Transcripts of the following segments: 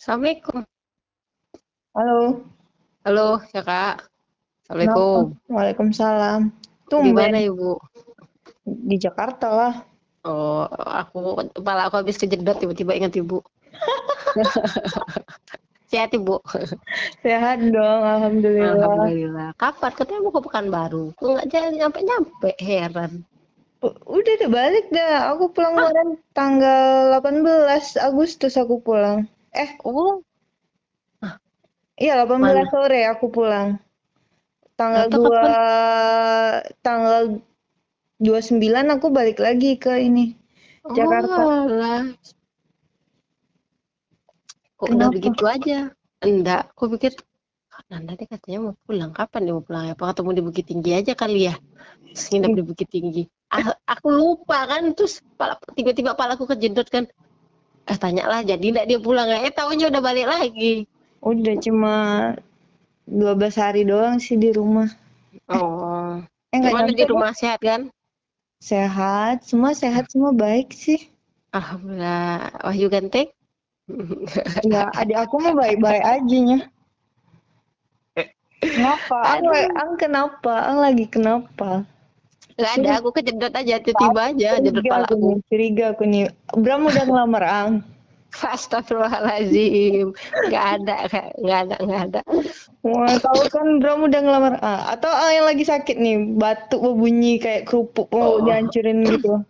Assalamualaikum. Halo. Halo, ya Kak. Assalamualaikum. Waalaikumsalam. Di mana. Ibu? Di Jakarta lah. Oh, aku kepala aku habis kejedot tiba-tiba ingat Ibu. Sehat Ibu? Sehat dong, alhamdulillah. Alhamdulillah. Kapan? Katanya mau ke Pekanbaru. Kok nggak jalan nyampe-nyampe? Heran. Udah udah balik dah. Aku pulang kemarin tanggal 18 Agustus aku pulang. Eh, Oh, iya 18 Mana? sore aku pulang. Tanggal Atau 2 tanggal 29 aku balik lagi ke ini. Jakarta. Oh, alah. Kok udah Kenapa? begitu aja? Enggak, aku pikir "Kak Nanda deh katanya mau pulang. Kapan dia mau pulang? Apa ketemu di Bukit Tinggi aja kali ya? Terus nginep di Bukit Tinggi. Ah, aku lupa kan, terus pala- tiba-tiba palaku kejedot kan. Eh tanya lah, jadi enggak dia pulang? Eh tahunya udah balik lagi. Udah cuma 12 hari doang sih di rumah. Oh, Eh nggak gimana nyampe di rumah sehat kan? Sehat, semua sehat, semua baik sih. Alhamdulillah. Wahyu ganteng? Ya, adik aku mah baik-baik aja nya. Kenapa? Ang, Aduh. la- ang kenapa? Ang lagi kenapa? Enggak ada, aku kejedot aja, tiba-tiba aja jedot Curiga aku nih, curiga aku nih. Bram udah ngelamar Ang. Astagfirullahaladzim. Enggak ada. Enggak ada, enggak ada. Wah, tahu kan Bram udah ngelamar Ang. Atau Ang yang lagi sakit nih, batuk berbunyi kayak kerupuk mau Oh. dihancurin gitu.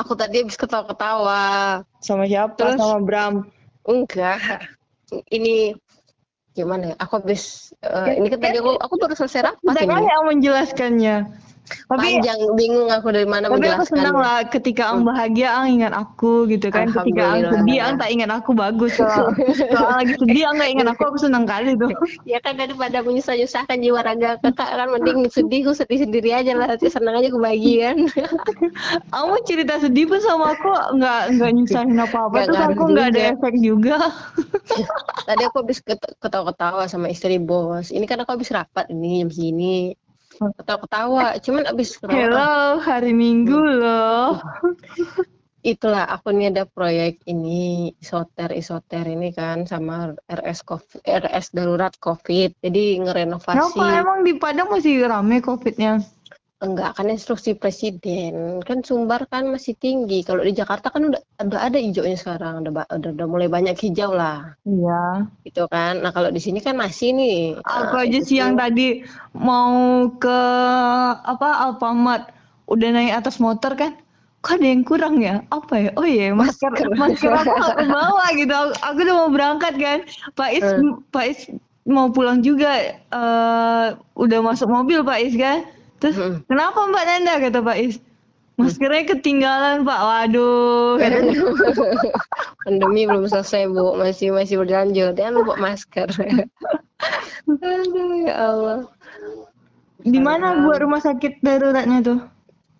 Aku tadi habis ketawa-ketawa. Sama siapa? Terus? Sama Bram. Enggak. Ini gimana ya? Aku habis Ya, ini kan tadi aku aku baru selesai rapat ini. kali Ang menjelaskannya. Tapi Panjang bingung aku dari mana Tapi aku senang lah ketika Ang bahagia Ang ingat aku gitu kan. Ketika Ang sedih Ang tak ingat aku bagus. Kalau kalau lagi sedih Ang nggak ingat aku aku senang kali tuh. Ya kan daripada menyusah-nyusahkan jiwa raga kakak kan. Mending sedih aku sedih sendiri aja lah. Senang aja kebagian Ang mau cerita sedih pun sama aku nggak nggak nyusahin apa-apa. Nggak terus aku nggak ada efek juga. tadi aku habis ket- ketawa-ketawa sama istri bos. Ini kan aku habis rapat ini jam segini ketawa-ketawa cuman habis ketawa Hello hari Minggu loh. itulah aku nih ada proyek ini isoter isoter ini kan sama RS COVID, RS darurat COVID jadi ngerenovasi Kenapa emang di Padang masih rame covidnya? Enggak kan instruksi presiden. Kan Sumbar kan masih tinggi. Kalau di Jakarta kan udah udah ada hijaunya sekarang. Udah, ba- udah, udah mulai banyak hijau lah. Iya. gitu kan. Nah kalau di sini kan masih nih. Aku Nah, aja siang tadi mau ke apa Alfamart. Udah naik atas motor kan kok ada yang kurang ya? Apa ya? Oh iya masker Masker. aku nggak kebawa gitu. Aku, aku udah mau berangkat kan. Pak Is Hmm. Pak Is mau pulang juga. Eh udah masuk mobil Pak Is kan terus Hmm. kenapa Mbak Nanda? Kata Pak Is. Maskernya ketinggalan Pak. Waduh pandemi belum selesai bu. Masih masih berlanjut. Jangan lupa masker. Aduh ya Allah. Di mana buat rumah sakit daruratnya tuh?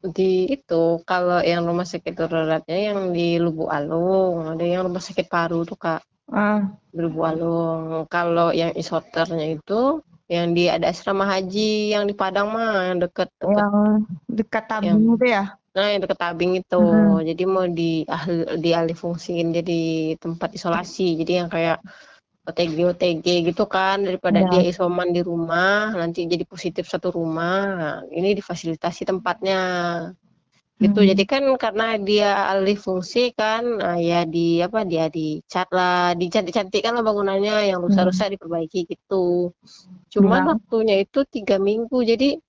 Di itu kalau yang rumah sakit daruratnya yang di Lubuk Alung. Ada yang rumah sakit paru tuh kak. Ah. Di Lubuk Alung. Kalau yang isoternya itu yang di ada asrama haji yang di Padang mah yang deket deket yang dekat tabung Yang- itu ya? Nah yang deket tabing itu. Mhm. jadi mau di dialih fungsiin jadi tempat isolasi. Jadi yang kayak OTG OTG gitu kan daripada Ya. dia isoman di rumah nanti jadi positif satu rumah. Nah, ini difasilitasi tempatnya gitu. Mhm. jadi kan karena dia alih fungsi kan nah, ya di apa dia dicat lah dicantik-cantikkan lah bangunannya yang rusak-rusak diperbaiki gitu. Cuman Gimana? waktunya itu tiga minggu. Jadi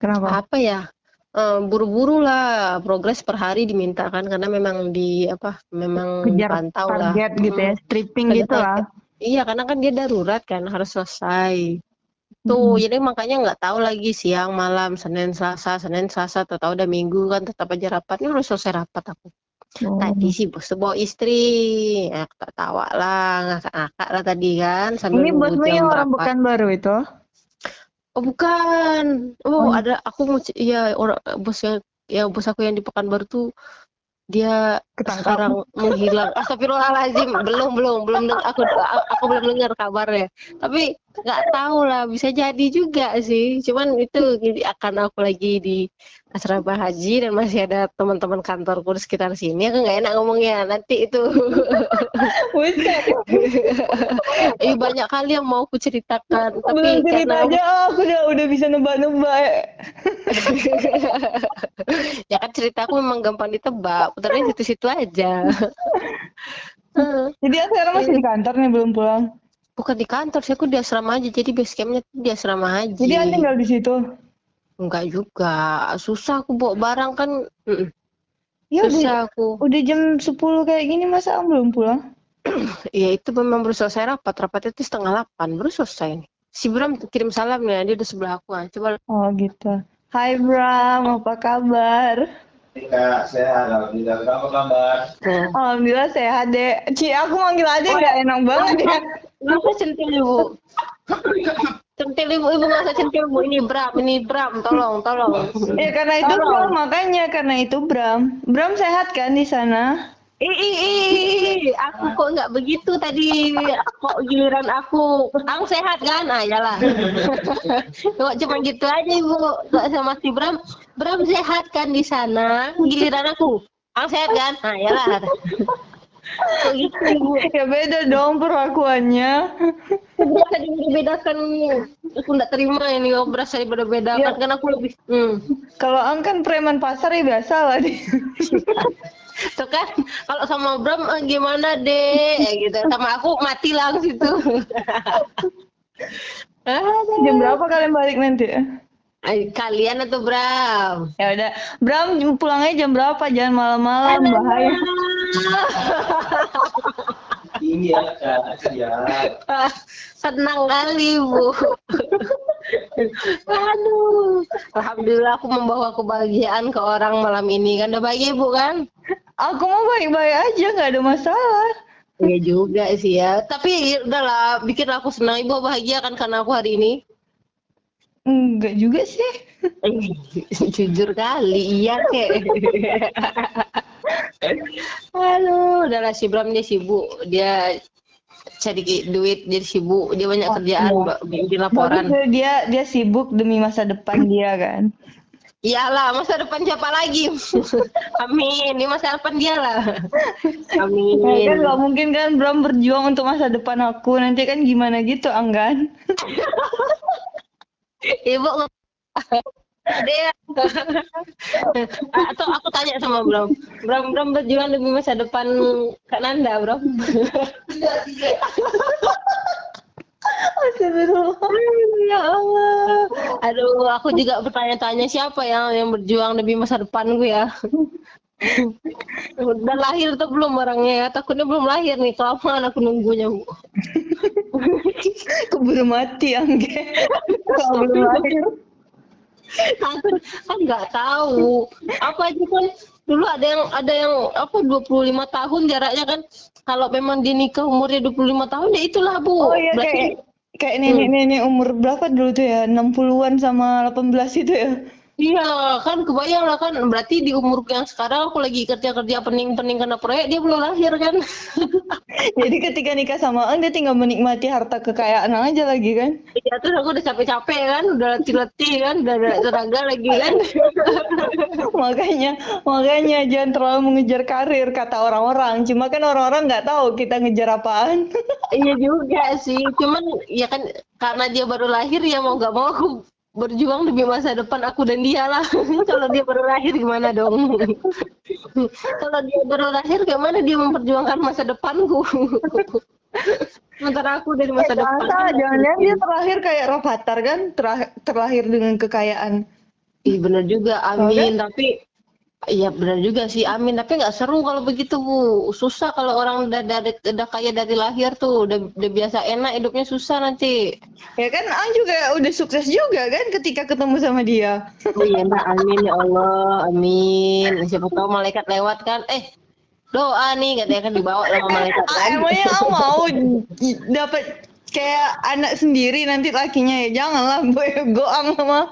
kenapa? apa ya eh, buru-buru lah progres per hari diminta kan karena memang di apa memang kejar dipantau lah. target gitu ya Mm, stripping gitu lah. target. iya karena kan dia darurat kan harus selesai tuh Mm-mm. jadi makanya nggak tahu lagi siang malam senin selasa senin selasa atau tahu udah minggu kan tetap aja rapat ini udah selesai rapat aku Oh. tadi sih bos bawa istri ya tak tawa lah ngakak-ngakak lah tadi kan sambil ini bosmu yang orang berapa Pekanbaru itu Oh bukan. Oh, Oh. ada aku iya orang bos yang ya bos aku yang di Pekanbaru tuh dia Ketangkap. sekarang menghilang. Astagfirullahaladzim. belum belum belum aku aku belum dengar kabarnya. Tapi nggak tahu lah bisa jadi juga sih cuman itu akan aku lagi di asrama haji dan masih ada teman-teman kantorku di sekitar sini aku nggak enak ngomongnya nanti itu. Ih, banyak kali yang mau aku ceritakan tapi Belum cerita karena aja ah, aku udah udah bisa nebak-nebak. ya kan ceritaku memang gampang ditebak putarnya situ-situ aja Jadi sekarang masih di kantor nih belum pulang. bukan di kantor sih aku di asrama aja jadi base campnya di asrama haji Jadi anda tinggal di situ. enggak juga susah aku bawa barang kan. Ya udah, susah aku udah jam 10 kayak gini masa Am belum pulang? ya itu memang baru selesai rapat rapat itu setengah delapan baru selesai nih si Bram kirim salam ya dia di sebelah aku coba Oh gitu. Hai Bram, apa kabar? Tidak sehat, alhamdulillah. Apa kabar? Alhamdulillah sehat deh. Ci, aku manggil aja nggak enak banget ya. nggak usah centil ibu centil ibu ibu nggak usah centil ibu ini Bram ini Bram tolong tolong Ya karena itu Tolong. Bram, makanya karena itu Bram. Bram sehat kan di sana? Ih, ih, ih, aku kok nggak begitu tadi. Kok giliran aku ang sehat kan? Ah yalah kok cuma gitu aja ibu. Kok sama si Bram Bram sehat kan di sana? Giliran aku ang sehat kan? Ah yalah kok gitu ibu. Ya beda dong perlakuannya. berasa dibedakan. Aku nggak terima ini oh berasa dibedakan kan aku lebih hmm. Kalau Ang kan preman pasar ya biasa lah Tuh kan kalau sama Bram eh, gimana deh Eh, gitu sama aku mati lah ke situ. Jam berapa kalian balik nanti? Ay, kalian atau Bram? Ya udah, Bram pulangnya jam berapa? Jangan malam-malam bahaya. Tinggi ya, Kak. Ya. Senang kali Bu. Aduh, alhamdulillah aku membawa kebahagiaan ke orang malam ini kan udah bahagia Bu kan? Aku mau baik-baik aja, nggak ada masalah. Iya juga sih ya. Tapi ya udahlah, bikin aku senang ibu bahagia kan karena aku hari ini. Enggak juga sih. Jujur kali, iya kek. Aduh, udahlah si Bram dia sibuk. Dia cari duit, dia sibuk. Dia banyak kerjaan, iya. Bikin laporan. Bagus deh, dia dia sibuk demi masa depan dia kan. Iyalah, masa depan siapa lagi? Amin, ini masa depan dia lah. Ya kan Amin. nggak mungkin kan Bram berjuang untuk masa depan aku. Nanti kan gimana gitu, Anggan? Ibu dia atau aku tanya sama Bram Bram Bram berjuang demi masa depan Kak Nanda Bram Astagfirullah. ya Allah aduh aku juga bertanya-tanya siapa yang yang berjuang demi masa depanku ya udah lahir atau belum orangnya ya takutnya belum lahir nih kelamaan aku nunggunya bu Keburu mati, Angge. Kalau belum lahir. Aku kan nggak tahu. Apa aja kan? Dulu ada yang ada yang apa 25 tahun jaraknya kan. Kalau memang dia nikah umurnya 25 tahun ya itulah bu. Oh iya Berarti- kayak kayak nenek-nenek umur berapa dulu tuh ya? 60-an sama 18 itu ya. Iya kan kebayang lah kan berarti di umur yang sekarang aku lagi kerja-kerja pening-pening karena proyek dia belum lahir kan Jadi ketika nikah sama Ang dia tinggal menikmati harta kekayaan aja lagi kan. Iya terus aku udah capek-capek kan udah letih-letih kan udah ada tenaga lagi kan makanya makanya jangan terlalu mengejar karir kata orang-orang. Cuma kan orang-orang nggak tahu kita ngejar apaan. iya juga sih cuman ya kan karena dia baru lahir ya mau gak mau aku berjuang demi masa depan aku dan dia lah. Kalau dia baru lahir gimana dong? Kalau dia baru lahir gimana dia memperjuangkan masa depanku? Sementara aku dari masa depan. Masa? Jangan-jangan dia terakhir kayak Rafathar kan? Terah- terlahir dengan kekayaan. Ih bener juga, amin. Tapi iya bener juga sih, amin. Tapi nggak seru kalau begitu bu. Susah kalau orang udah dari udah kaya dari lahir tuh, udah, udah biasa enak hidupnya susah nanti. Ya kan Ang juga udah sukses juga kan ketika ketemu sama dia. Oh iya nah, amin ya Allah, amin. Siapa tahu malaikat lewat kan? Eh doa nih katanya kan dibawa sama malaikat Ah, kan? emangnya Ang mau dapat kayak anak sendiri nanti lakinya ya janganlah boy goang sama.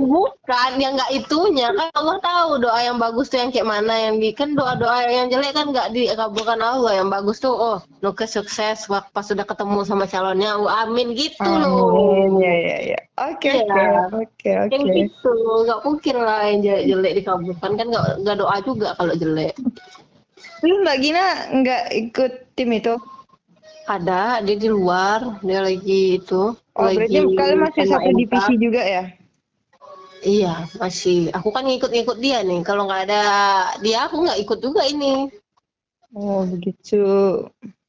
Bukan, yang nggak itunya. Kan Allah tahu doa yang bagus tuh yang kayak mana yang di kan doa doa yang jelek kan nggak dikabulkan Allah. Yang bagus tuh oh Nuke sukses wak- pas sudah ketemu sama calonnya oh, amin gitu loh. Amin ya ya ya. Oke Iya. oke oke gitu nggak mungkin lah yang jelek, jelek dikabulkan. Kan nggak nggak doa juga kalau jelek. Lu mbak Gina nggak ikut tim itu ada dia di luar dia lagi itu oh berarti kalian masih satu MANK. divisi juga ya? Iya masih. Aku kan ngikut-ngikut dia nih. Kalau nggak ada dia aku nggak ikut juga ini. Oh begitu.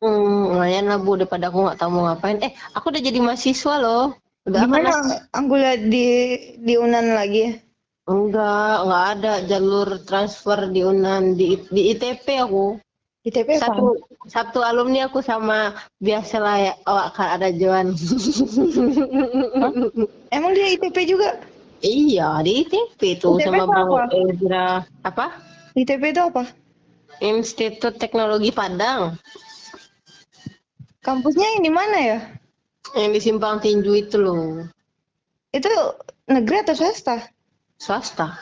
Hmm, lumayan lah bu. Daripada aku nggak tahu mau ngapain. Eh, aku udah jadi mahasiswa loh. Udah gimana lihat di di Unan lagi? Enggak, nggak ada jalur transfer di Unan. Di di ITP aku. ITP apa Satu satu alumni aku sama biasalah ya awak kan ada Joan. emang dia ITP juga iya, di ITP tuh ITP sama itu Bang apa? Ezra. Apa? ITP itu apa Institut Teknologi Padang kampusnya yang di mana ya yang di Simpang Tinju itu loh. itu negeri atau swasta Swasta.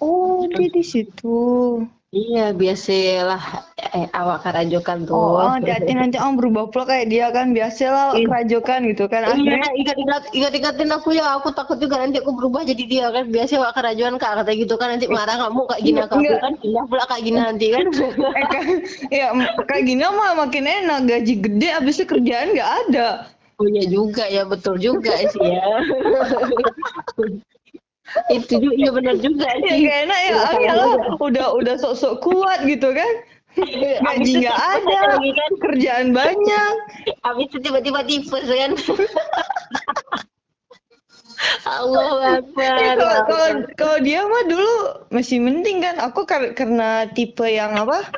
oh dia di situ Iya, biasalah eh, awak karajokan tuh. Oh, oh, hati-hati nanti om berubah pula kayak dia kan biasalah Iya. kerajokan gitu kan akhirnya Iya, ikat-ikat ikat-ikatin aku ya, aku takut juga nanti aku berubah jadi dia kan. Biasa wak kerajuan kak kata gitu kan nanti marah kamu kayak gini ke aku kan pindah pula kayak gini nanti kan. eh, kan, ya kayak gini mah makin enak gaji gede abisnya kerjaan nggak ada Oh iya juga ya, betul juga sih ya. Itu juga iya benar juga ya gak enak ya Iya, ah, iyalah, juga. udah udah sok-sok kuat gitu kan gaji nggak ada lagi kan. kerjaan banyak Habis itu tiba-tiba tipes kan. Allah Ya, Akbar. kalau kalau kalau dia mah dulu masih mending kan aku kar- karena tipe yang apa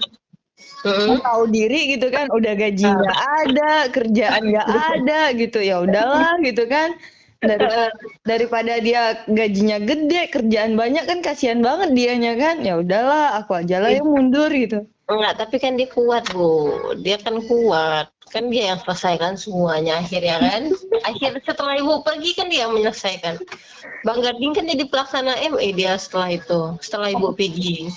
Mm-mm. tahu diri gitu kan udah gaji nggak ada kerjaan nggak ada gitu ya udahlah gitu kan Dari- daripada dia gajinya gede kerjaan banyak kan kasihan banget dianya kan ya udahlah aku aja lah yang mundur gitu Enggak, tapi kan dia kuat, Bu. Dia kan kuat. Kan dia yang selesaikan semuanya akhirnya kan. Akhir setelah Ibu pergi kan dia yang menyelesaikan. Bang Gading kan jadi pelaksana ME dia setelah itu. Setelah Ibu pergi.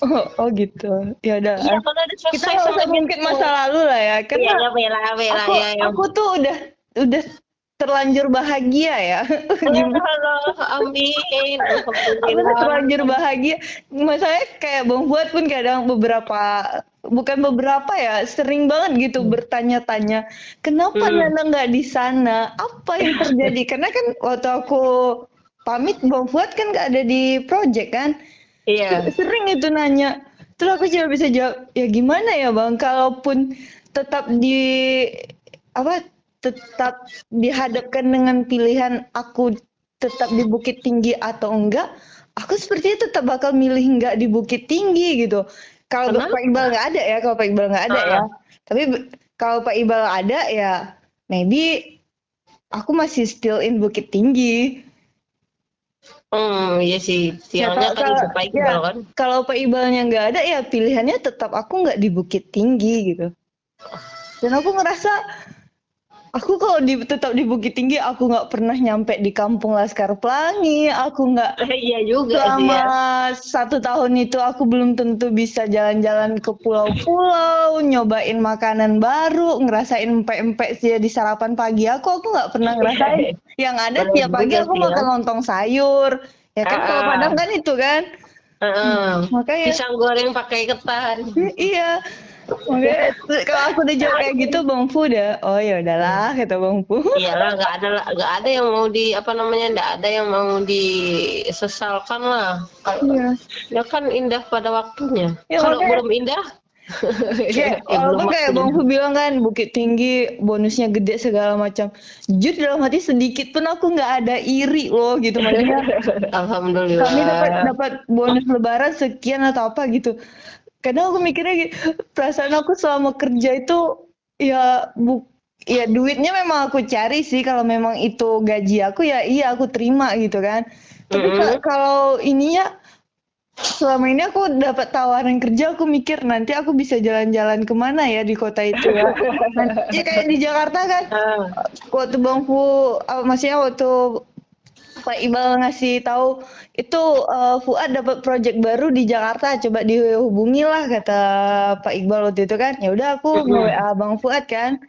oh, oh gitu ya udah Iya, kalau selesai kita nggak usah dia masa lalu lah ya kan Iya, ya, bela, bela, aku ya, ya. aku tuh udah udah terlanjur bahagia ya. Halo, amin. aku terlanjur bahagia? Masalahnya kayak Bang Fuad pun kadang beberapa bukan beberapa ya sering banget gitu bertanya-tanya kenapa Hmm. Nana nggak di sana? Apa yang terjadi? Karena kan waktu aku pamit Bang Fuad kan nggak ada di project kan? Iya. sering itu nanya. Terus aku cuma bisa jawab ya gimana ya bang? Kalaupun tetap di apa tetap dihadapkan dengan pilihan aku tetap di Bukit Tinggi atau enggak aku sepertinya tetap bakal milih enggak di Bukit Tinggi gitu kalau? Pak Iqbal nggak ada ya kalau Pak Iqbal nggak ada Ah. ya tapi be- kalau Pak Iqbal ada ya maybe aku masih still in Bukit Tinggi Hmm, iya sih. Siangnya kalau- kan kalau- Pak ya. Iqbal kan. kalau Pak Iqbalnya nggak ada ya pilihannya tetap aku nggak di Bukit Tinggi gitu dan aku ngerasa aku kalau di tetap di Bukit Tinggi aku nggak pernah nyampe di Kampung Laskar Pelangi aku nggak Iya juga sih selama ya. satu tahun itu aku belum tentu bisa jalan-jalan ke pulau-pulau nyobain makanan baru ngerasain empek-empek sih di sarapan pagi aku aku nggak pernah ngerasain yang ada Bener tiap pagi aku ya. makan lontong sayur ya kan kalau Ah, ah. Padang kan itu kan Heeh. makanya Pisang goreng pakai ketan. iya makanya kalau aku udah jawab kayak gitu bang Fu udah oh ya udahlah kata bang Fu Iyalah nggak ada lah- nggak ada yang mau di apa namanya nggak ada yang mau disesalkan lah. Kalau- iya Ya kan indah pada waktunya. Ya, Kalau makanya- belum indah, kayak ya walaupun kayak bang Fu bilang kan bukit tinggi bonusnya gede segala macam jujur dalam hati sedikit pun aku nggak ada iri loh gitu maksudnya Alhamdulillah. kami dapat dapat bonus lebaran sekian atau apa gitu kadang aku mikirnya gitu, perasaan aku selama kerja itu ya bu ya duitnya memang aku cari sih kalau memang itu gaji aku ya iya aku terima gitu kan tapi Mm-mm. ka- kalau ininya selama ini aku dapat tawaran kerja aku mikir nanti aku bisa jalan-jalan ke mana ya di kota itu ya ya kayak di Jakarta kan Ah. waktu Bang Fu uh, maksudnya waktu Pak Iqbal ngasih tahu itu uh, Fuad dapat project baru di Jakarta coba dihubungi lah kata Pak Iqbal waktu itu kan. Ya udah aku Mm-mm. nge-WA Bang Fuad kan.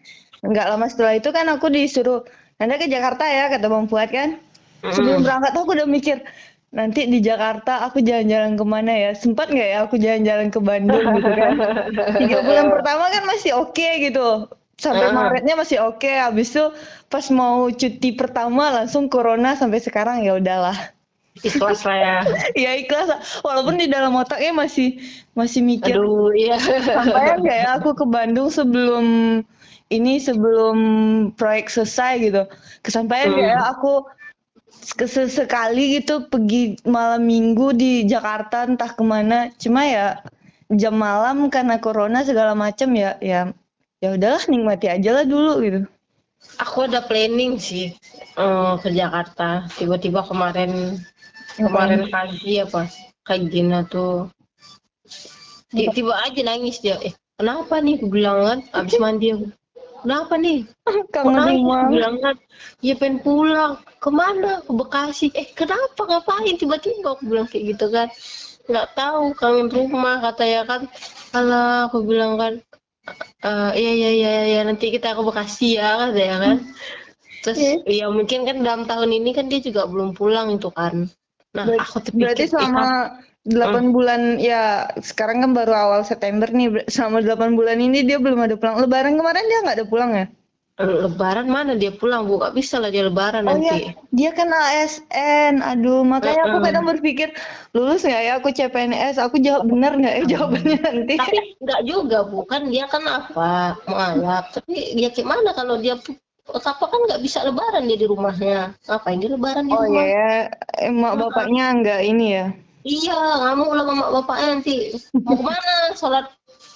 Nggak lama setelah itu kan aku disuruh Anda ke Jakarta ya kata Bang Fuad kan. Sebelum berangkat aku udah mikir nanti di Jakarta aku jalan-jalan ke mana ya? Sempat nggak ya aku jalan-jalan ke Bandung gitu kan? Tiga bulan pertama kan masih oke gitu sampai Ah. Maretnya masih oke habis itu pas mau cuti pertama langsung corona sampai sekarang ya udahlah Ikhlas lah ya. ya ikhlas walaupun di dalam otaknya masih masih mikir Aduh, iya. sampai ya aku ke Bandung sebelum ini sebelum proyek selesai gitu kesampaian ya Hmm. aku kes- sekali gitu pergi malam minggu di Jakarta entah ke mana cuma ya jam malam karena corona segala macam ya ya ya udahlah nikmati aja lah dulu gitu Aku ada planning sih eh, ke Jakarta. Tiba-tiba kemarin kemarin pagi apa kayak Gina tuh Ti- tiba aja nangis dia. Eh, kenapa nih? Aku bilang kan abis mandi aku. Kenapa nih? Kangen rumah bilang kan, iya pengen pulang. Ke mana? Ke Bekasi. Eh, kenapa? Ngapain? Tiba-tiba aku bilang kayak gitu kan. Nggak tahu, kangen rumah katanya kan. Alah, aku bilang kan, "Eh, iya, iya, iya, iya, nanti kita ke Bekasi ya, katanya kan. Terus, ya mungkin kan dalam tahun ini kan dia juga belum pulang itu kan. Nah, Ber- aku terpikir, berarti selama delapan Hmm. bulan ya sekarang kan baru awal September nih selama delapan bulan ini dia belum ada pulang Lebaran kemarin dia nggak ada pulang ya Lebaran mana dia pulang, Bu? Gak bisa lah dia lebaran Oh nanti. iya, dia kan ASN. Aduh, makanya aku kadang berpikir lulus nggak ya aku CPNS? Aku jawab benar nggak ya jawabannya nanti? Tapi nggak juga, Bu. Kan dia kan apa? Mualaf. Tapi ya gimana kalau dia apa kan nggak bisa lebaran dia di rumahnya. Ngapain dia lebaran di Oh rumah? iya, ya. emak bapaknya nggak ini ya? Iya, ngamuk lah bapaknya nanti. Mau ke mana? Sholat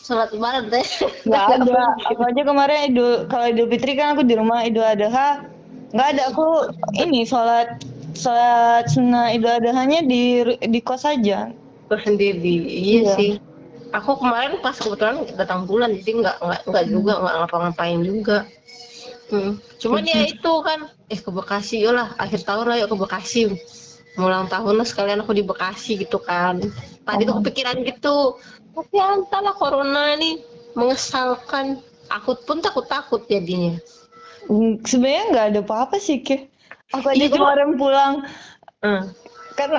sholat lebaran teh. Nggak ada. Aku aja kemarin idul kalau Idul Fitri kan aku di rumah Idul Adha nggak ada. Aku ini sholat sholat sunnah Idul Adhanya di di kos aja. Gue sendiri. Iya, Iya. sih. Aku kemarin pas kebetulan datang bulan, jadi nggak nggak nggak juga nggak ngapa-ngapain juga. Hmm. Cuman ya itu kan, eh ke Bekasi yolah akhir tahun lah yuk ke Bekasi. Mau ulang tahun lah sekalian aku di Bekasi gitu kan. Tadi tuh Oh. kepikiran gitu. Tapi ya entahlah corona ini mengesalkan. Aku pun takut-takut jadinya. Hmm, Sebenarnya nggak ada apa-apa sih, Ke. Aku aja Iya, kemarin pulang Hmm. kan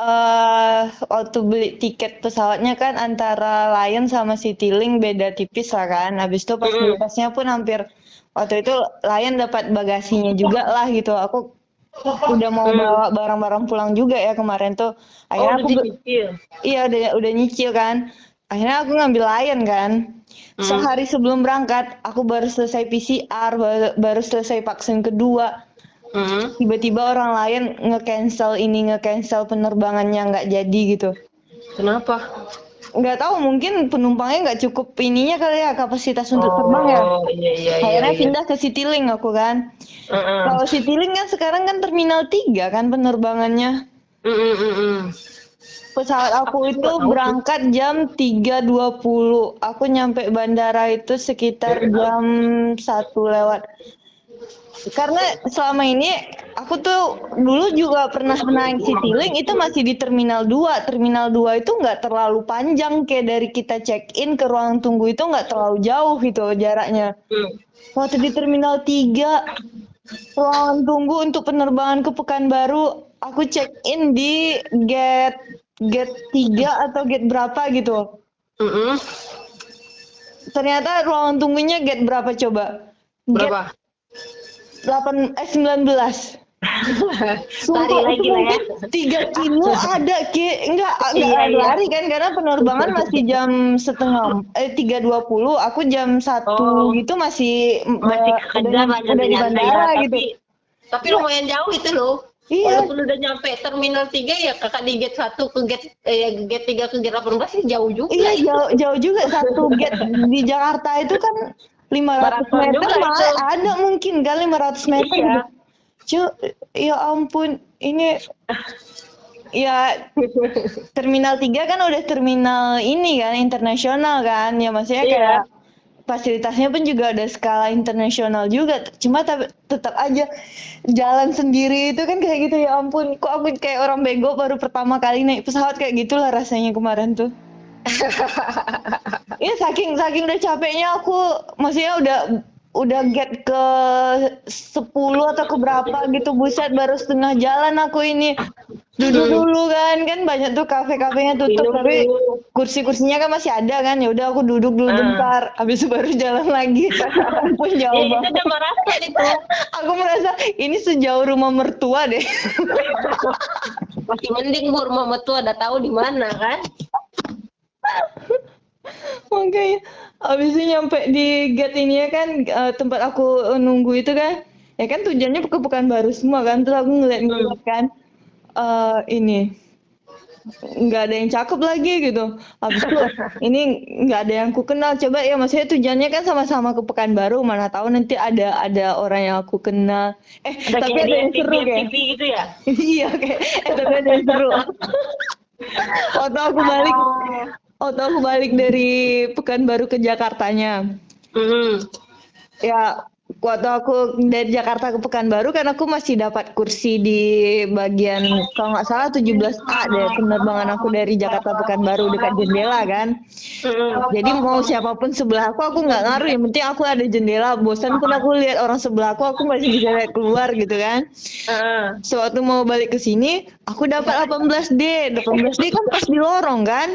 eh waktu beli tiket pesawatnya kan antara Lion sama Citylink beda tipis lah kan. Habis itu pas Mm-mm. tasnya pun hampir waktu itu Lion dapat bagasinya juga lah gitu. Aku udah mau Hmm. bawa barang-barang pulang juga ya kemarin tuh. Oh, Akhirnya udah aku dicicil. iya udah udah nyicil kan. Akhirnya aku ngambil Lion kan. Hmm. Sehari sebelum berangkat, aku baru selesai PCR, baru, baru selesai vaksin kedua Hmm. tiba-tiba orang lain nge-cancel ini nge-cancel penerbangannya nggak jadi gitu Kenapa? Nggak tahu mungkin penumpangnya nggak cukup ininya kali ya kapasitas untuk terbang ya Oh, iya iya iya. akhirnya iya. pindah ke Citylink aku kan Heeh. kalau Citylink kan sekarang kan terminal 3 kan penerbangannya Mm, mm, mm, mm. pesawat aku itu berangkat jam 3.20 aku nyampe bandara itu sekitar jam satu lewat karena selama ini aku tuh dulu juga pernah naik Citylink itu masih di Terminal 2 Terminal 2 itu nggak terlalu panjang kayak dari kita check in ke ruang tunggu itu nggak terlalu jauh gitu jaraknya Hmm. waktu di Terminal 3 ruangan tunggu untuk penerbangan ke Pekanbaru aku check in di gate gate 3 atau gate berapa gitu Mm, mm. ternyata ruangan tunggunya gate berapa coba Berapa? Gate 8 eh 19 Lari Sumpah lagi itu lah ya. tiga kilo ada ki enggak enggak Iya, iya. lari kan karena penerbangan masih jam setengah eh tiga dua puluh aku jam satu Oh. gitu masih Masih ba- kejar udah, di bandara ya. gitu Tapi, tapi lumayan jauh itu loh. Iya. Walaupun udah nyampe terminal 3 ya kakak di gate 1 ke gate eh, gate 3 ke gate 18 sih jauh juga. iya jauh jauh juga satu gate di Jakarta itu kan 500 Maraton meter malah itu. ada mungkin kali 500 meter Iya. gitu. Cu, ya ampun ini ya Terminal 3 kan udah terminal ini kan internasional kan. Ya maksudnya Iya. kayak fasilitasnya pun juga ada skala internasional juga. Cuma tapi tetap aja jalan sendiri itu kan kayak gitu ya ampun. Kok aku kayak orang bego baru pertama kali naik pesawat kayak gitulah rasanya kemarin tuh. Iya saking saking udah capeknya aku maksudnya udah udah get ke 10 atau ke berapa gitu buset baru setengah jalan aku ini duduk dulu kan kan banyak tuh kafe-kafenya tutup Minum tapi dulu. kursi-kursinya kan masih ada kan ya udah aku duduk dulu Ah. bentar habis itu baru jalan lagi Ya, jauh itu banget udah merasa itu. aku merasa ini sejauh rumah mertua deh Masih mending bu rumah mertua udah tahu di mana kan. Makanya habis itu nyampe di gate ini ya kan eh, tempat aku nunggu itu kan ya kan tujuannya ke Pekanbaru semua kan terus aku ngeliat-ngeliat kan eh ini nggak ada yang cakep lagi gitu. Habis itu ini nggak ada yang ku kenal. Coba ya maksudnya tujuannya kan sama-sama ke Pekanbaru mana tahu nanti ada ada orang yang aku kenal. Eh Ada tapi ada yang seru kayak gitu ya. iya kayak eh tapi ada yang seru. Waktu aku balik waktu aku balik dari Pekanbaru ke Jakartanya Hmm. ya waktu aku dari Jakarta ke Pekanbaru kan aku masih dapat kursi di bagian kalau nggak salah 17A deh penerbangan aku dari Jakarta Pekanbaru dekat jendela kan Hmm. jadi mau siapa pun sebelah aku aku nggak ngaruh yang penting aku ada jendela bosan pun aku lihat orang sebelah aku aku masih bisa lihat keluar gitu kan Ah. sewaktu mau balik ke sini aku dapat 18D 18D kan pas di lorong kan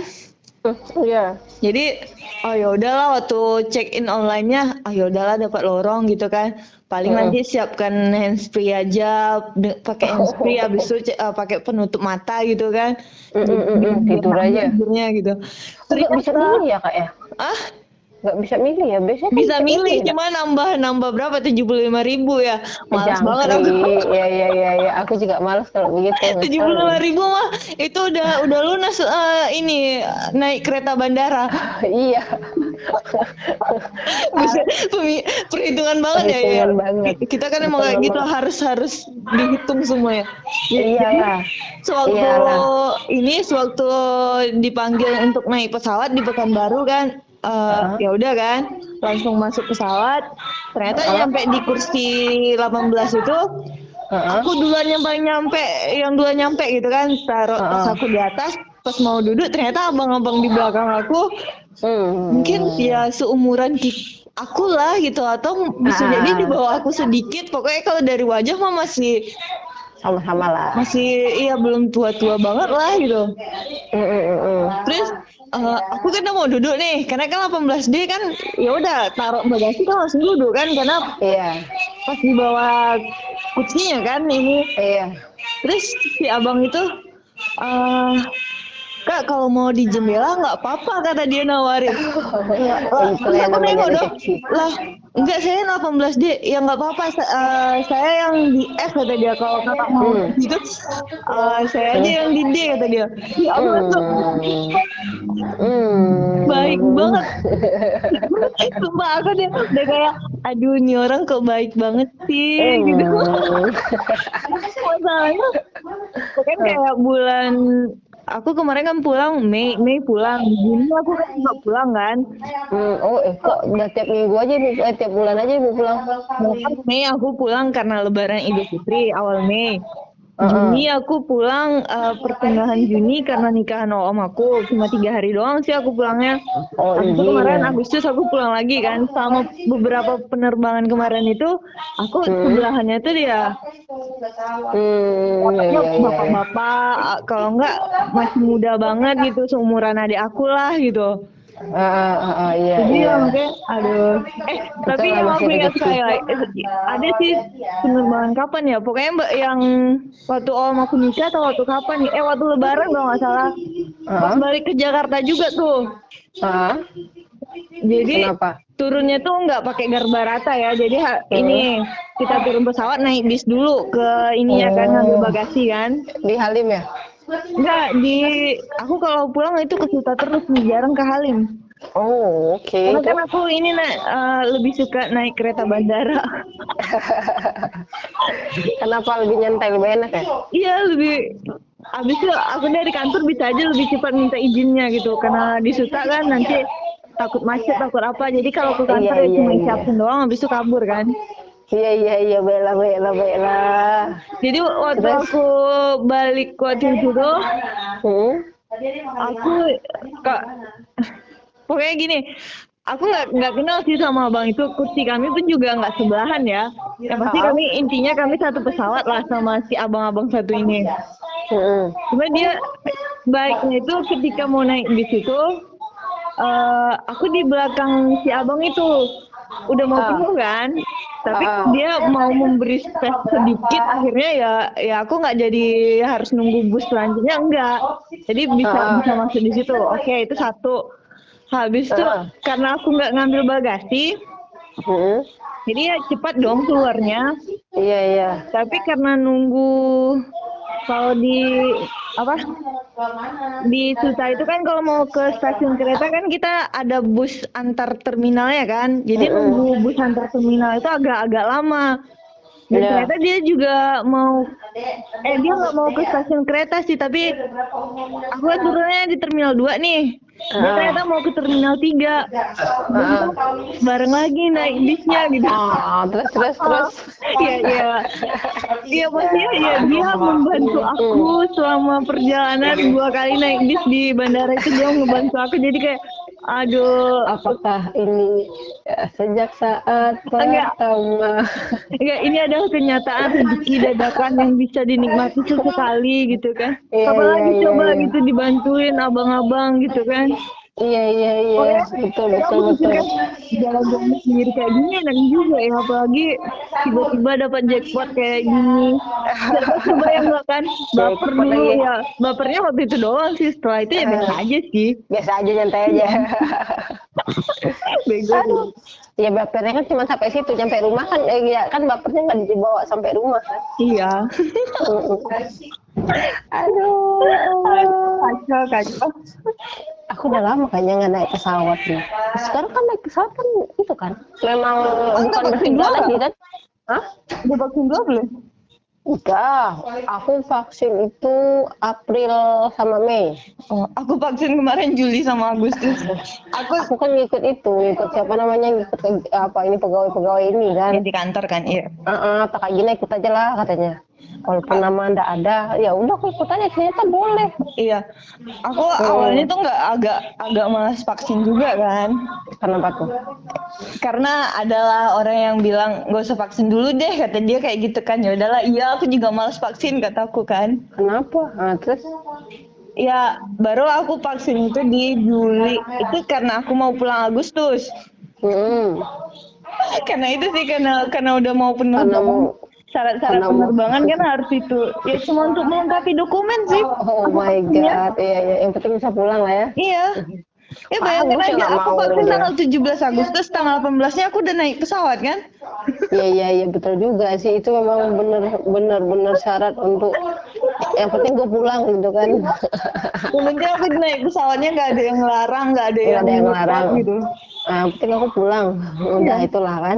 Iya. jadi oh ya udahlah waktu check in online-nya oh ya udahlah dapat lorong gitu kan paling Heeh. nanti siapkan handsfree aja pakai handsfree habis itu eh, pakai penutup mata gitu kan Mm, mm, mm, mm, tidur aja. tidurnya gitu Nggak bisa milih ya kak ya? ah Nggak bisa milih ya? Biasanya kan bisa milih cuma nambah nambah berapa tujuh puluh lima ribu ya malas banget aku. Iya iya iya iya. Aku juga malas kalau begitu. tujuh puluh lima ribu mah itu udah udah lunas eh, ini naik kereta bandara Iya. Pemi- perhitungan banget ya, ya. Banget. Kita kan emang kayak gitu harus harus dihitung semua ya. Iyalah. Sewaktu Iyalah. ini sewaktu dipanggil untuk naik pesawat di Pekanbaru kan Heeh. ya udah kan langsung masuk pesawat ternyata nyampe di kursi 18 itu Heeh. aku duluan yang paling nyampe yang duluan nyampe gitu kan taruh tas Heeh. aku di atas pas mau duduk ternyata abang-abang di belakang aku Hmm. mungkin ya seumuran ki- aku lah gitu atau bisa Ah. jadi di bawah aku sedikit pokoknya kalau dari wajah mah masih sama-sama lah. masih iya belum tua-tua banget lah gitu hmm, hmm. terus eh, aku kan mau duduk nih karena kan 18D kan ya udah taruh bagasi kan langsung duduk kan karena Iya. pas di bawah kursinya kan ini Iya. terus si abang itu eh kak kalau mau di jendela nggak apa-apa kata dia nawarin. Lah, terus aku nengok dong. lah enggak saya 18D ya nggak apa-apa. Sa- eh, saya yang di F kata dia. Kalau kakak mau Hmm. gitu eh, saya aja yang di D kata dia. Ya Allah tuh Hmm. Hmm. baik banget. Sumpah aku dia udah kayak aduh ini orang kok baik banget sih gitu. Hmm. masalahnya kan kayak bulan aku kemarin kan pulang Mei Mei pulang Juni aku kan juga pulang kan Hmm, oh, eh, kok udah tiap minggu aja ibu, eh, tiap bulan aja ibu pulang? Mei aku pulang karena Lebaran Idul Fitri awal Mei. Juni aku pulang eh, pertengahan Juni karena nikahan om aku cuma tiga hari doang sih aku pulangnya. Oh, iya. kemarin Agustus aku pulang lagi kan sama beberapa penerbangan kemarin itu aku Hmm. sebelahannya tuh dia Hmm, iya, iya, iya, bapak-bapak kalau enggak masih muda banget gitu seumuran adik aku lah gitu. Ah, ah, ah, ah, iya, Jadi iya. ya makanya aduh. Eh tapi lah, yang aku ingat lagi, eh, ada sih penerbangan kapan ya? Pokoknya mbak yang waktu om aku nikah atau waktu kapan nih? Eh waktu lebaran kalau nggak salah. Pas Ah, balik ke Jakarta juga tuh. ah, Jadi kenapa? turunnya tuh nggak pakai garba rata ya. Jadi ha- ini kita turun pesawat naik bis dulu ke ini ya kan ngambil bagasi kan. Di Halim ya? Enggak di aku kalau pulang itu ke Suta terus jarang ke Halim. Oh, oke. Karena kan aku ini nak eh, lebih suka naik kereta bandara. Kenapa lebih nyantai, lebih enak ya? Iya lebih abis itu aku dari kantor bisa aja lebih cepat minta izinnya gitu karena di Suta kan nanti takut macet takut apa jadi kalau ke kantor Iya, ya cuma iya, iya. doang abis itu kabur kan Iya iya iya baiklah baiklah baiklah. jadi waktu Terus? aku balik waktu itu Hmm? aku kak pokoknya gini aku nggak nggak kenal sih sama abang itu kursi kami pun juga nggak sebelahan ya yang pasti kami intinya kami satu pesawat lah sama si abang-abang satu ini Hmm. cuma dia baiknya itu ketika mau naik bis itu eh aku di belakang si abang itu udah mau Ah. penuh kan tapi Ah. dia mau memberi space sedikit akhirnya ya ya aku nggak jadi harus nunggu bus selanjutnya enggak jadi bisa Ah. bisa masuk di situ oke itu satu habis itu Ah. karena aku nggak ngambil bagasi Hmm. jadi ya cepat dong keluarnya Iya iya. tapi karena nunggu kalau di apa? Di Suta itu kan kalau mau ke stasiun kereta kan kita ada bus antar terminal ya kan? Jadi nunggu bus antar terminal itu agak-agak lama dan Iya. ternyata dia juga mau eh dia nggak mau ke stasiun kereta sih tapi aku kan turunnya di terminal 2 nih dia Ah. ternyata mau ke terminal 3 Ah. bareng lagi naik bisnya gitu Ah, terus terus terus. Iya iya. Iya maksudnya ya dia membantu aku selama perjalanan dua kali naik bis di bandara itu dia membantu aku jadi kayak aduh Apakah ini ya, sejak saat Enggak. pertama? enggak ini adalah kenyataan rezeki dadakan yang bisa dinikmati sesekali gitu kan. Iya, Apalagi iya, iya, coba iya. gitu dibantuin abang-abang gitu kan. Iya iya iya. Betul betul betul. jalan-jalan sendiri kayak gini enak juga ya apalagi tiba-tiba dapat jackpot kayak gini coba coba yang enggak kan baper dulu lagi. ya bapernya waktu itu doang sih setelah itu ya biasa Eh. aja sih Biasa aja nyantai aja. bego Aduh. Ya bapernya kan cuma sampai situ, sampai rumah kan eh, ya kan bapernya nggak dibawa sampai rumah kan. iya Aduh. kacau kacau Aku udah lama kayaknya nggak naik pesawat nih. Sekarang kan naik pesawat kan itu kan memang bukan kedua lagi kan? Hah? udah vaksin dua belum Enggak, aku vaksin itu April sama Mei. oh aku vaksin kemarin Juli sama Agustus aku Aku kan ngikut itu, ngikut siapa namanya, ngikut apa ini pegawai-pegawai ini kan. yang di kantor kan iya Heeh, tak kayak gini ikut aja lah katanya. Walaupun nama ndak ada, ya udah aku ikut aja ternyata boleh. iya. Aku awalnya tuh nggak agak agak malas vaksin juga kan. Kenapa tuh? karena adalah orang yang bilang nggak usah vaksin dulu deh kata dia kayak gitu kan. Ya udahlah iya aku juga malas vaksin kataku kan. Kenapa? Nah, terus? Ya baru aku vaksin itu di Juli. Itu karena aku mau pulang Agustus. Hmm, karena itu sih karena karena udah mau penuh karena mau syarat-syarat penerbangan kan harus itu ya cuma untuk melengkapi dokumen sih Oh my god, iya iya, yang penting bisa pulang lah ya. iya Ya yang aja aku vaksin tanggal 17 Agustus, tanggal 18-nya aku udah naik pesawat kan? Iya iya iya betul juga sih itu memang bener bener bener syarat untuk yang penting gue pulang gitu kan. Penting aku naik pesawatnya nggak ada yang larang, nggak ada yang ada yang larang. gitu. Nah, penting aku pulang. Udah itulah kan.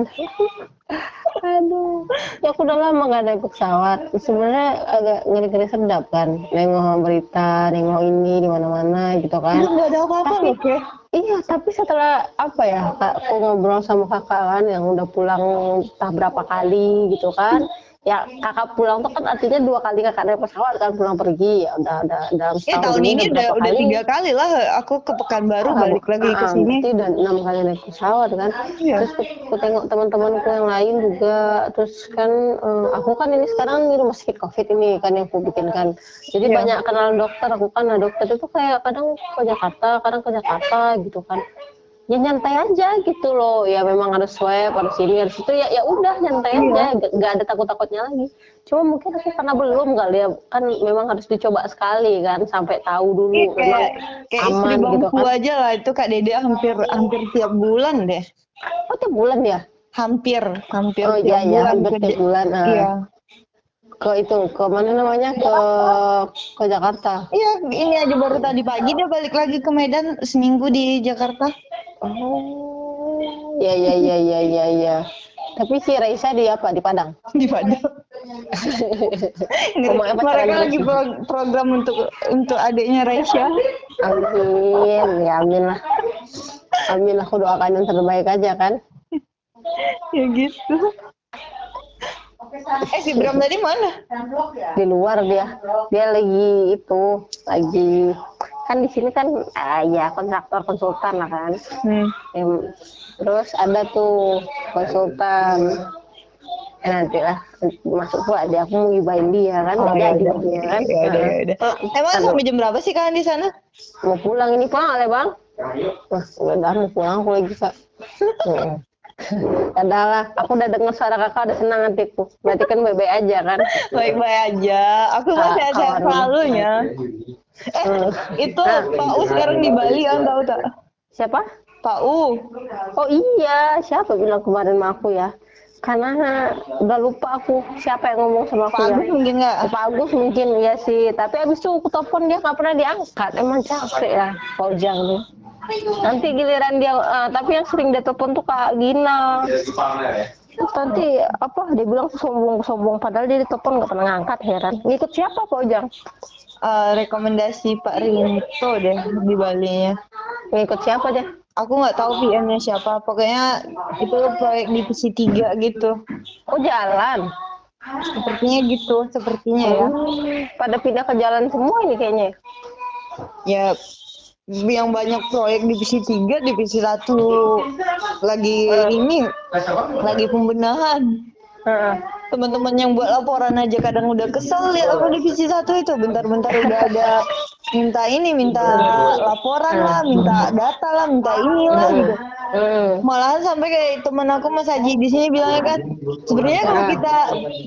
Aduh, ya aku udah lama gak naik pesawat. Sebenarnya agak ngeri-ngeri sedap kan, nengok berita, nengok ini di mana-mana gitu kan. Nggak ada apa-apa Tapi- loh, Ke. Iya, tapi setelah apa ya, kak, aku ngobrol sama kakak kan yang udah pulang entah berapa kali gitu kan. Ya kakak pulang tuh kan artinya dua kali kakak naik pesawat kan pulang pergi ya udah udah dalam Ya setahun tahun ini udah berapa udah kali. tiga kali lah aku ke Pekanbaru Ah, balik lagi ke ah, sini. berarti udah enam kali naik pesawat kan. Iya. Terus aku, tengok teman-temanku yang lain juga. Terus kan eh, aku kan ini sekarang di rumah sakit covid ini kan yang aku bikin kan. Jadi Iya. banyak kenal dokter. Aku kan nah dokter itu kayak kadang ke Jakarta, kadang ke Jakarta gitu kan. Ya nyantai aja gitu loh. Ya memang harus swab, harus ini, harus itu. Ya ya udah nyantai Iya. aja. Gak, gak ada takut-takutnya lagi. Cuma mungkin aku karena belum kali ya. Kan memang harus dicoba sekali kan sampai tahu dulu Iya, memang kayak kayak istri aman gitu bangku kan. aja lah itu Kak Dede hampir hampir tiap bulan deh. Oh tiap bulan ya? Hampir, hampir Oh tiap iya iya bulan hampir ke tiap bulan. ah. Iya. Ke itu ke mana namanya ke ke Jakarta. Iya, ini aja baru tadi pagi dia balik lagi ke Medan seminggu di Jakarta. Oh iya iya iya iya iya. iya. Tapi si Raisa di apa di Padang? Di Padang. Mereka lagi pro- program untuk untuk adiknya Raisya. Amin, ya amin lah. Amin lah, aku doakan yang terbaik aja kan. ya gitu. Eh si Bram tadi mana? Di luar dia, dia lagi itu, lagi kan di sini kan ah, ya kontraktor konsultan lah kan. Hmm. Terus ada tuh konsultan. Eh, nanti lah masuk pula dia aku mau gibain dia kan Oh, nggak ya dia kan Ya udah, ya udah. Eh, Emang aduh, sampai jam berapa sih kalian di sana? mau pulang ini pulang oleh bang Wah, udah mau pulang aku lagi kak Heeh. Udah lah, aku udah dengar suara kakak udah senang hatiku. Berarti kan baik-baik aja kan? Baik-baik aja. Aku mah Ah, kawan. selalu ya. Eh, Hmm. itu Pak U sekarang di Bali kan tahu tak? Siapa? Pak U. Oh iya, siapa bilang kemarin sama aku ya? Karena udah lupa aku siapa yang ngomong sama aku Pak ya. Agus mungkin nggak? Pak Agus mungkin ya sih, tapi abis itu aku telepon dia nggak pernah diangkat. Emang capek ya, Fauzan nih. Nanti giliran dia, eh, tapi yang sering dia telepon tuh Kak Gina. Terus nanti apa dia bilang sombong sombong padahal dia ditelepon nggak pernah ngangkat heran. Ngikut siapa Pak Ujang? Eh, rekomendasi Pak Rinto deh di Bali nya. Ngikut siapa dia? Aku nggak tahu PM-nya siapa. Pokoknya itu proyek divisi 3 gitu. Oh jalan. Sepertinya gitu, sepertinya ya. Hmm, pada pindah ke jalan semua ini kayaknya. Ya yang banyak proyek divisi 3, divisi 1 lagi ini lagi pembenahan. Teman-teman yang buat laporan aja kadang udah kesel lihat aku divisi 1 itu bentar-bentar udah ada minta ini, minta laporan lah, minta data lah, minta inilah gitu. Hmm. Malahan sampai kayak temen aku Mas Haji di sini bilangnya kan, sebenarnya kalau kita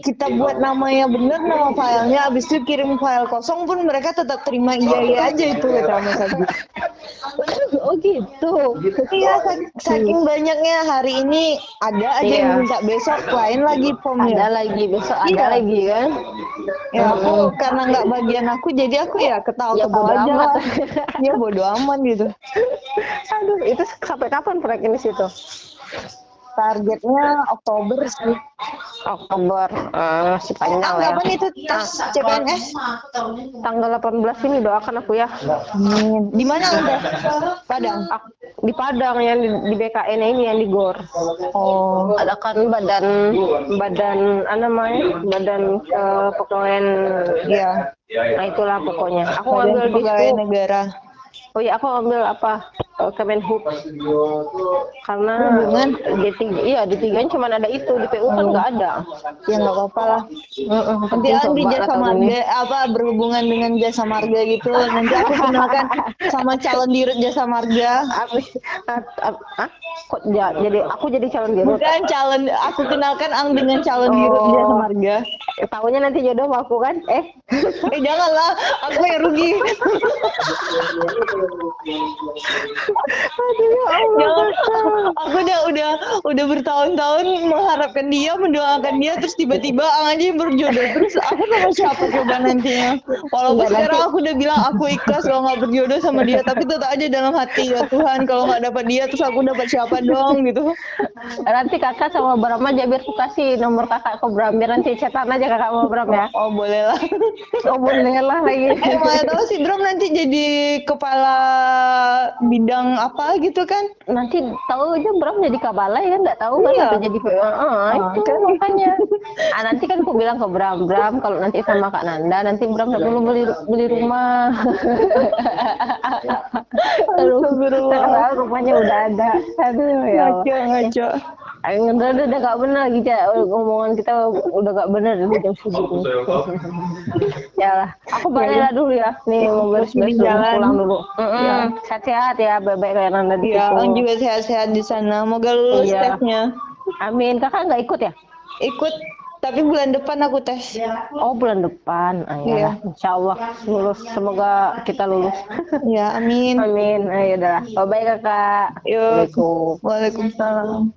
kita buat namanya bener nama filenya, abis itu kirim file kosong pun mereka tetap terima iya iya aja itu kata Mas Haji. Oh gitu. Iya, sak- saking banyaknya hari ini ada aja Iya. yang minta besok lain lagi Ada formnya. lagi besok ada Iya. lagi kan? Ya aku karena nggak bagian aku jadi aku ya ketawa Ya, ketawa aja lah. Ya bodo amat gitu. Aduh, itu sampai kapan proyek ini situ? Targetnya Oktober sih. Oktober, eh, masih panjang lah ya. kapan itu tes CPNS? Tanggal 18 ini doakan aku ya. Amin. Di mana anda? Padang. Di Padang yang di, di BKN ini yang di GOR. Oh. Ada kan badan badan apa namanya? Badan kepegawaian Iya. Nah itulah pokoknya. Aku Badan ngambil di Negara. Oh iya, aku ngambil apa? Eh, Kemenhub. Karena Hubungan? di tiga, iya di tiga cuma ada itu di PU kan Oh. nggak ada. Ya nggak apa-apa lah. Heeh, Nanti penting kan di jasa marga apa berhubungan dengan jasa marga gitu. Nanti aku kenalkan sama calon dirut jasa marga. Ah, ah, ah? Kok ja- jadi aku jadi calon dirut? Bukan calon, aku kenalkan ang dengan calon dirut Oh. jasa marga. Eh, Tahunya nanti jodoh aku kan? Eh, Eh janganlah, aku yang rugi. aduh ya Allah. Jangan, aku udah udah udah bertahun-tahun mengharapkan dia, mendoakan dia, terus tiba-tiba aja berjodoh. Terus aku sama siapa coba nantinya? Walaupun Enggak, sekarang aku udah bilang aku ikhlas kalau nggak berjodoh sama dia, tapi tetap aja dalam hati ya Tuhan kalau nggak dapat dia, terus aku dapat siapa dong gitu. Nanti kakak sama Bram aja biar aku kasih nomor kakak ke Bram biar nanti chatan aja kakak sama Bram ya. Oh boleh lah. Oh boleh lah lagi. Eh tahu si Bram nanti jadi kepala bidang apa gitu kan? nanti tahu aja Bram jadi kabalai kan nggak tahu kan Iya. ada jadi ah, itu kan. makanya ah, nanti kan aku bilang ke Bram Bram kalau nanti sama Kak Nanda nanti Bram nggak perlu beli beli rumah padahal rumahnya udah ada aduh ya. Ngaco ngaco. Ayo, udah, udah, udah gak benar gitu omongan kita udah gak benar di jam segini ya lah aku balik lah dulu ya nih mau beres-beres dulu pulang dulu. Ya. sehat-sehat ya baik-baik kayak Nanda di Ya. Ang juga sehat-sehat di sana. Moga lulus Iya. tesnya. Amin. Kakak nggak ikut ya? Ikut, tapi bulan depan aku tes. Oh bulan depan. Ah, Iya. iya. Insya Allah lulus. Semoga kita lulus. Ya, amin. Amin. Ayo udah. Bye bye kakak. Yuk. Waalaikumsalam.